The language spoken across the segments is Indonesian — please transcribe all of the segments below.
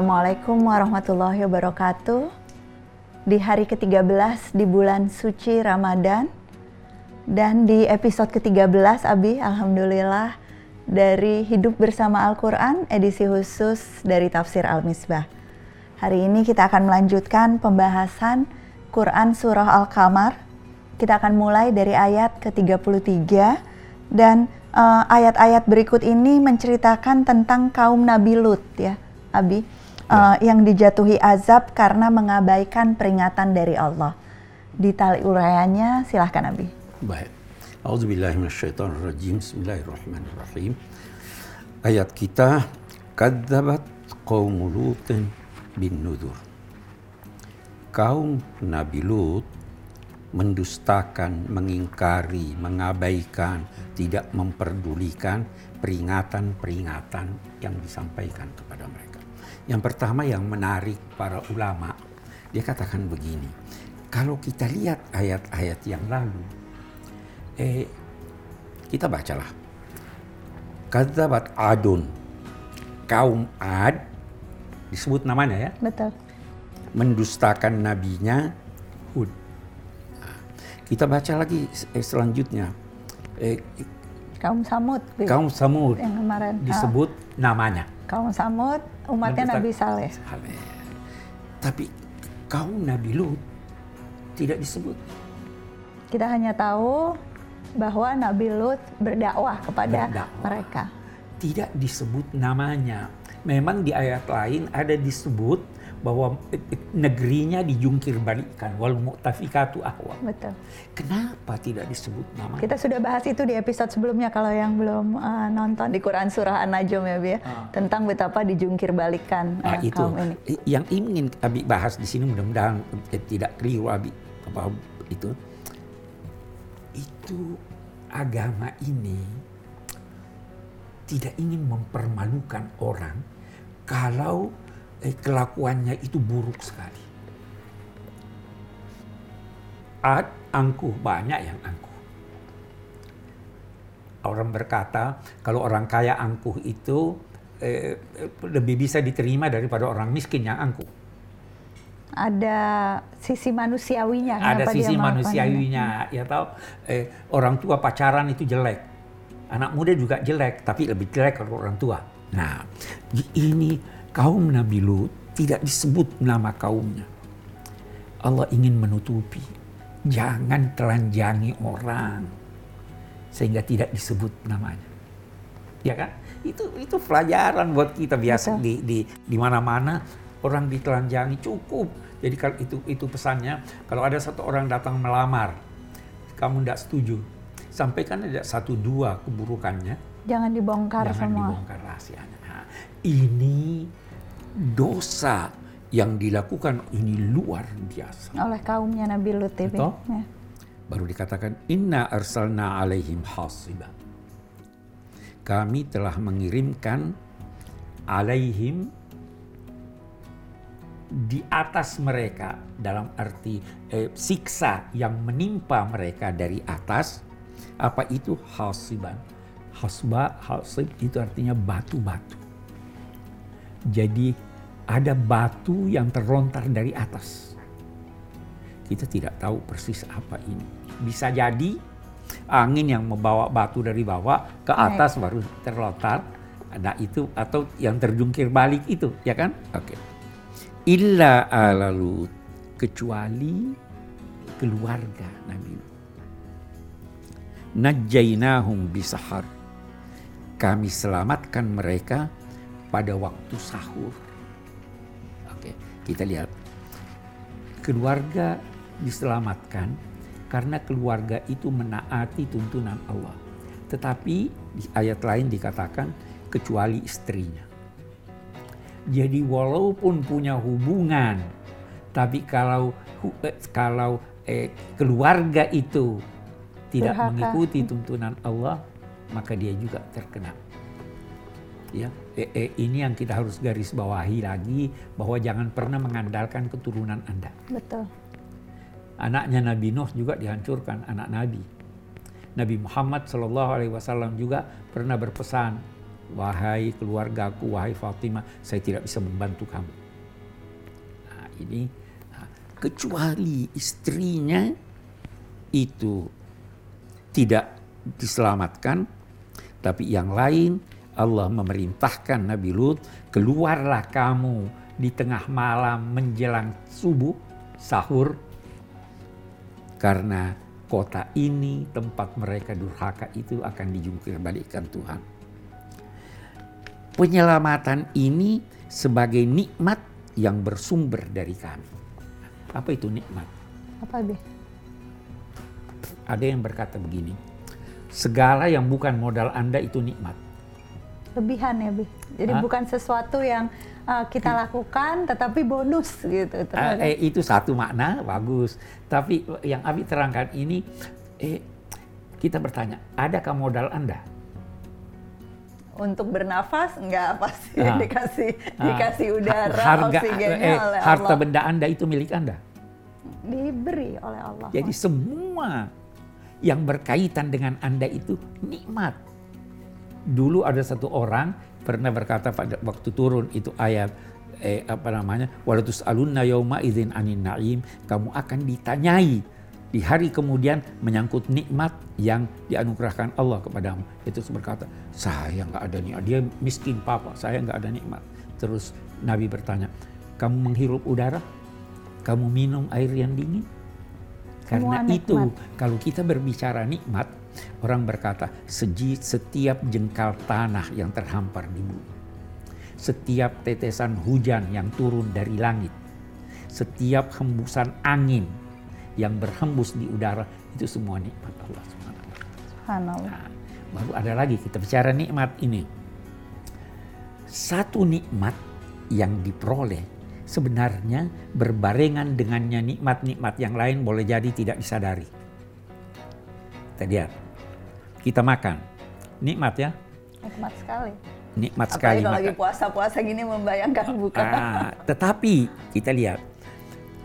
Assalamualaikum warahmatullahi wabarakatuh. Di hari ke-13 di bulan suci Ramadan dan di episode ke-13 Abi alhamdulillah dari Hidup Bersama Al-Qur'an edisi khusus dari Tafsir Al-Misbah. Hari ini kita akan melanjutkan pembahasan Quran surah Al-Qamar. Kita akan mulai dari ayat ke-33 dan eh, ayat-ayat uh, berikut ini menceritakan tentang kaum Nabi Lut ya Abi, uh, yang dijatuhi azab karena mengabaikan peringatan dari Allah. Di tali urayanya silahkan Abi. Baik. Auzubillahiminasyaitonirrajim. Bismillahirrahmanirrahim. Ayat kita kadzabat qaum Lutin bin Nudur. Kaum Nabi Lut mendustakan, mengingkari, mengabaikan, tidak memperdulikan peringatan-peringatan yang disampaikan kepada mereka. Yang pertama yang menarik para ulama, dia katakan begini, kalau kita lihat ayat-ayat yang lalu, eh, kita bacalah. Kadzabat Adun, kaum Ad, disebut namanya ya. Betul. Mendustakan nabinya Hud. Nah, kita baca lagi eh, selanjutnya. Eh, kaum Samud. Kaum Samud. Yang kemarin. Disebut oh. namanya kaum Samud umatnya Nabi Saleh. Saleh. Tapi kaum Nabi Lut tidak disebut. Kita hanya tahu bahwa Nabi Lut berdakwah kepada berdakwah. mereka. Tidak disebut namanya. Memang di ayat lain ada disebut bahwa negerinya dijungkir balikkan wal mu'tafikatu ahwa. Betul. Kenapa tidak disebut nama? Kita sudah bahas itu di episode sebelumnya kalau yang belum uh, nonton di Quran surah An-Najm ya, Bi, uh. tentang betapa dijungkir balikkan uh, itu. kaum ini. Yang ingin Abi bahas di sini mudah-mudahan eh, tidak keliru Abi apa itu. Itu agama ini tidak ingin mempermalukan orang kalau eh, kelakuannya itu buruk sekali. Ad, angkuh, banyak yang angkuh. Orang berkata, kalau orang kaya angkuh itu eh, lebih bisa diterima daripada orang miskin yang angkuh. Ada sisi manusiawinya. Ada sisi manusiawinya. Ya tahu, eh, orang tua pacaran itu jelek. Anak muda juga jelek, tapi lebih jelek kalau orang tua. Nah, ini kaum Nabi Lut tidak disebut nama kaumnya. Allah ingin menutupi. Jangan telanjangi orang sehingga tidak disebut namanya. Ya kan? Itu itu pelajaran buat kita biasa Betul. di di di mana-mana orang ditelanjangi cukup. Jadi kalau itu itu pesannya kalau ada satu orang datang melamar kamu tidak setuju sampaikan aja satu dua keburukannya jangan dibongkar jangan semua dibongkar rahasianya ini dosa yang dilakukan ini luar biasa. Oleh kaumnya Nabi Lut itu. Ya. Baru dikatakan inna arsalna alaihim hasiba. Kami telah mengirimkan alaihim di atas mereka dalam arti eh, siksa yang menimpa mereka dari atas apa itu hasiban hasba hasib itu artinya batu-batu jadi ada batu yang terlontar dari atas. Kita tidak tahu persis apa ini. Bisa jadi angin yang membawa batu dari bawah ke atas baru terlontar. Ada itu atau yang terjungkir balik itu, ya kan? Oke. Okay. Illa alalut kecuali keluarga Nabi. Najainahum bisahar. Kami selamatkan mereka pada waktu sahur. Oke, kita lihat. Keluarga diselamatkan karena keluarga itu menaati tuntunan Allah. Tetapi di ayat lain dikatakan kecuali istrinya. Jadi walaupun punya hubungan, tapi kalau eh, kalau eh, keluarga itu tidak Berhaka. mengikuti tuntunan Allah, maka dia juga terkena ya eh, eh, ini yang kita harus garis bawahi lagi bahwa jangan pernah mengandalkan keturunan anda. Betul. Anaknya Nabi Nuh juga dihancurkan anak Nabi. Nabi Muhammad Shallallahu Alaihi Wasallam juga pernah berpesan wahai keluargaku, wahai Fatimah, saya tidak bisa membantu kamu. Nah, ini nah, kecuali istrinya itu tidak diselamatkan, tapi yang lain Allah memerintahkan Nabi Lut, keluarlah kamu di tengah malam menjelang subuh, sahur, karena kota ini tempat mereka durhaka itu akan dijungkir balikkan Tuhan. Penyelamatan ini sebagai nikmat yang bersumber dari kami. Apa itu nikmat? Apa, Bi? Ada yang berkata begini, segala yang bukan modal Anda itu nikmat. Lebihan ya, Bi. Jadi Hah? bukan sesuatu yang uh, kita lakukan tetapi bonus gitu. Eh, terhadap- eh, itu satu makna bagus. Tapi yang Abi terangkan ini, eh, kita bertanya, adakah modal Anda? Untuk bernafas enggak pasti Ah. dikasih Ah, dikasih udara harga, oksigennya eh, oleh harta Allah. benda Anda itu milik Anda. Diberi oleh Allah. Jadi semua yang berkaitan dengan Anda itu nikmat. Dulu ada satu orang pernah berkata pada waktu turun itu ayat eh, apa namanya walatus alunna yauma idzin anin naim kamu akan ditanyai di hari kemudian menyangkut nikmat yang dianugerahkan Allah kepadamu. Itu berkata saya nggak ada nikmat. Dia miskin papa saya nggak ada nikmat. Terus Nabi bertanya kamu menghirup udara? Kamu minum air yang dingin karena Semua itu nikmat. kalau kita berbicara nikmat, orang berkata setiap jengkal tanah yang terhampar di bumi. Setiap tetesan hujan yang turun dari langit. Setiap hembusan angin yang berhembus di udara itu semua nikmat Allah Subhanahu. Nah, baru ada lagi kita bicara nikmat ini. Satu nikmat yang diperoleh sebenarnya berbarengan dengannya nikmat-nikmat yang lain boleh jadi tidak disadari. Kita lihat, kita makan, nikmat ya, Nikmat sekali. nikmat Apalagi sekali kalau lagi puasa-puasa gini membayangkan buka. Ah, tetapi kita lihat,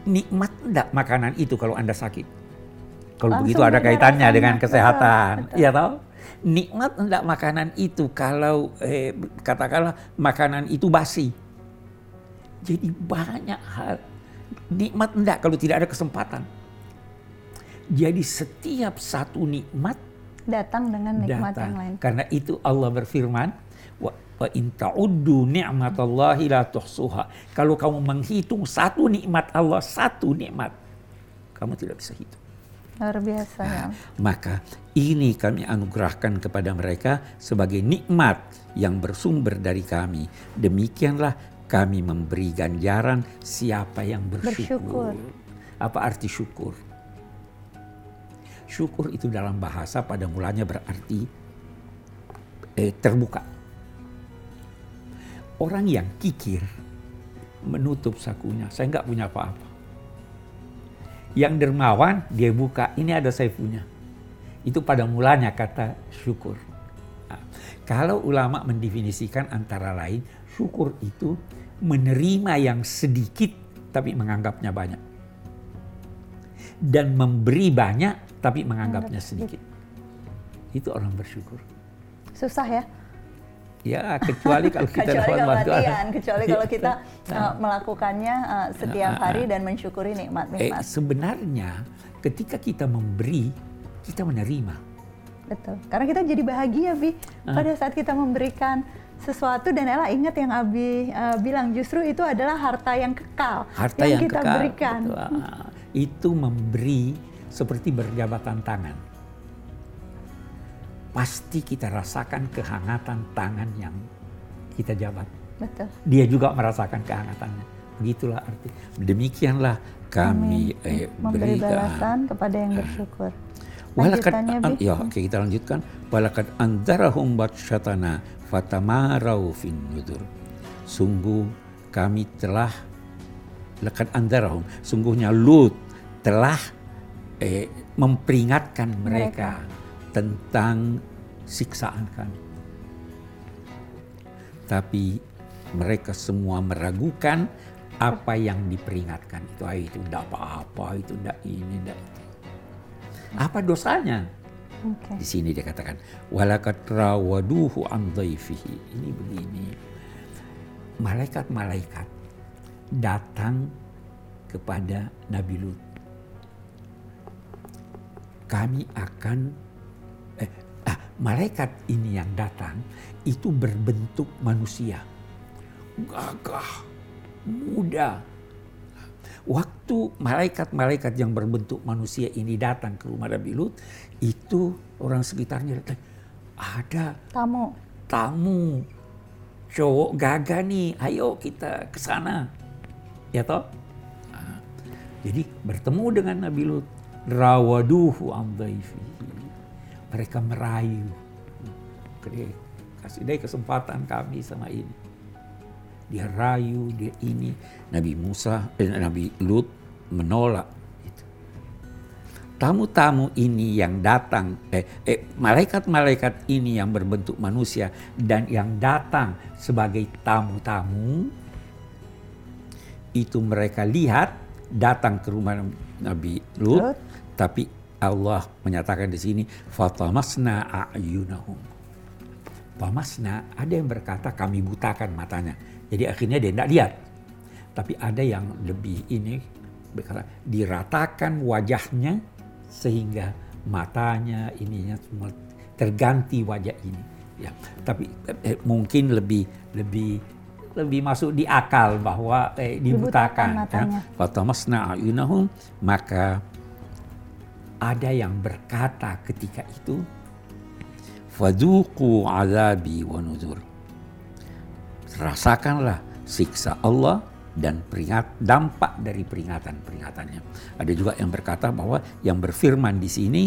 nikmat enggak makanan itu kalau Anda sakit? Kalau Langsung begitu ada kaitannya rasanya. dengan Betul, kesehatan, betul. ya tahu? Nikmat enggak makanan itu kalau eh, katakanlah makanan itu basi. Jadi banyak hal nikmat enggak kalau tidak ada kesempatan. Jadi setiap satu nikmat Datang dengan nikmat datang. yang lain. Karena itu Allah berfirman, wa, wa in ta'uddu ni'matallahi la tuhsuha. Kalau kamu menghitung satu nikmat Allah, satu nikmat, kamu tidak bisa hitung. Luar biasa ya. Maka ini kami anugerahkan kepada mereka sebagai nikmat yang bersumber dari kami. Demikianlah kami memberi ganjaran siapa yang bersyukur. Bersyukur. Apa arti syukur? Syukur itu dalam bahasa pada mulanya berarti eh, terbuka. Orang yang kikir menutup sakunya, saya nggak punya apa-apa. Yang dermawan dia buka, ini ada saya punya. Itu pada mulanya kata syukur. Nah, kalau ulama mendefinisikan antara lain, syukur itu menerima yang sedikit tapi menganggapnya banyak. Dan memberi banyak tapi menganggapnya sedikit. Itu orang bersyukur. Susah ya. Ya kecuali kalau kita kecuali kalau latihan, kecuali kalau kita Nah. uh, melakukannya uh, setiap Nah, hari ah. dan mensyukuri Eh, nikmat-nikmat. sebenarnya ketika kita memberi, kita menerima. Betul. Karena kita jadi bahagia, Bi. Ah. Pada saat kita memberikan sesuatu dan Ella ingat yang Abi uh, bilang justru itu adalah harta yang kekal Harta yang, yang, kita kekal. berikan. Betul. Ah, Itu memberi seperti berjabatan tangan. Pasti kita rasakan kehangatan tangan yang kita jabat. Betul. Dia juga merasakan kehangatannya. Begitulah arti. Demikianlah kami eh, memberi berikan. balasan kepada yang bersyukur. Bi. ya, oke kita lanjutkan. Walakad andarahum batshatana fatamarau fin nudur. Sungguh kami telah lekad andarahum. Sungguhnya Lut telah eh, memperingatkan mereka, tentang siksaan kami. Tapi mereka semua meragukan apa yang diperingatkan itu. Ah, itu tidak apa-apa, itu tidak ini, tidak itu. Apa dosanya? Okay. Di sini dia katakan walakat rawaduhu an. Ini begini. Malaikat-malaikat datang kepada Nabi Lut. Kami akan eh, ah, malaikat ini yang datang itu berbentuk manusia. Gagah, muda. Waktu malaikat-malaikat yang berbentuk manusia ini datang ke rumah Nabi Lut, itu orang sekitarnya datang, ada Tamu. tamu cowok gagah nih, ayo kita ke sana. Ya toh? Nah, jadi bertemu dengan Nabi Lut, rawaduhu an dhaifihi. Mereka merayu. Oke, kasih deh kesempatan kami sama ini. Dia rayu, dia ini. Nabi Musa, eh, Nabi Lut menolak. Tamu-tamu ini yang datang, eh, eh, malaikat-malaikat ini yang berbentuk manusia dan yang datang sebagai tamu-tamu, itu mereka lihat datang ke rumah Nabi Lut, Lut. tapi Allah menyatakan di sini fatamasna a'yunahum. Famasna ada yang berkata kami butakan matanya. Jadi akhirnya dia tidak lihat. Tapi ada yang lebih ini berkata diratakan wajahnya sehingga matanya ininya semua terganti wajah ini. Ya, tapi eh, mungkin lebih lebih lebih masuk di akal bahwa eh, Dibutakan. Ya. Fatamasna a'yunahum maka ada yang berkata ketika itu fadhuqu azabi wa nuzur. Rasakanlah siksa Allah dan peringat dampak dari peringatan-peringatannya. Ada juga yang berkata bahwa yang berfirman di sini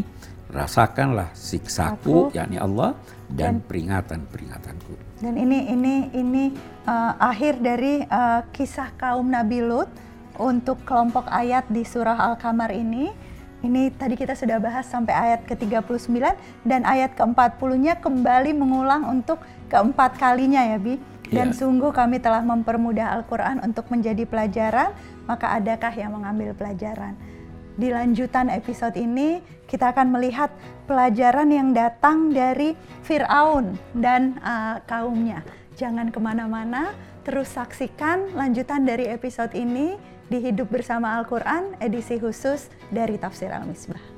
rasakanlah siksaku Aku. yakni Allah dan Dan- peringatan-peringatanku. Dan ini ini ini uh, akhir dari uh, kisah kaum Nabi Lut untuk kelompok ayat di surah Al-Kamar ini. Ini tadi kita sudah bahas sampai ayat ke-39 dan ayat ke-40-nya kembali mengulang untuk keempat kalinya ya Bi. Dan Iya. sungguh kami telah mempermudah Al-Quran untuk menjadi pelajaran, maka adakah yang mengambil pelajaran? Di lanjutan episode ini kita akan melihat pelajaran yang datang dari Fir'aun dan uh, kaumnya. Jangan ke mana-mana, terus saksikan lanjutan dari episode ini di Hidup Bersama Al-Quran edisi khusus dari Tafsir Al-Misbah.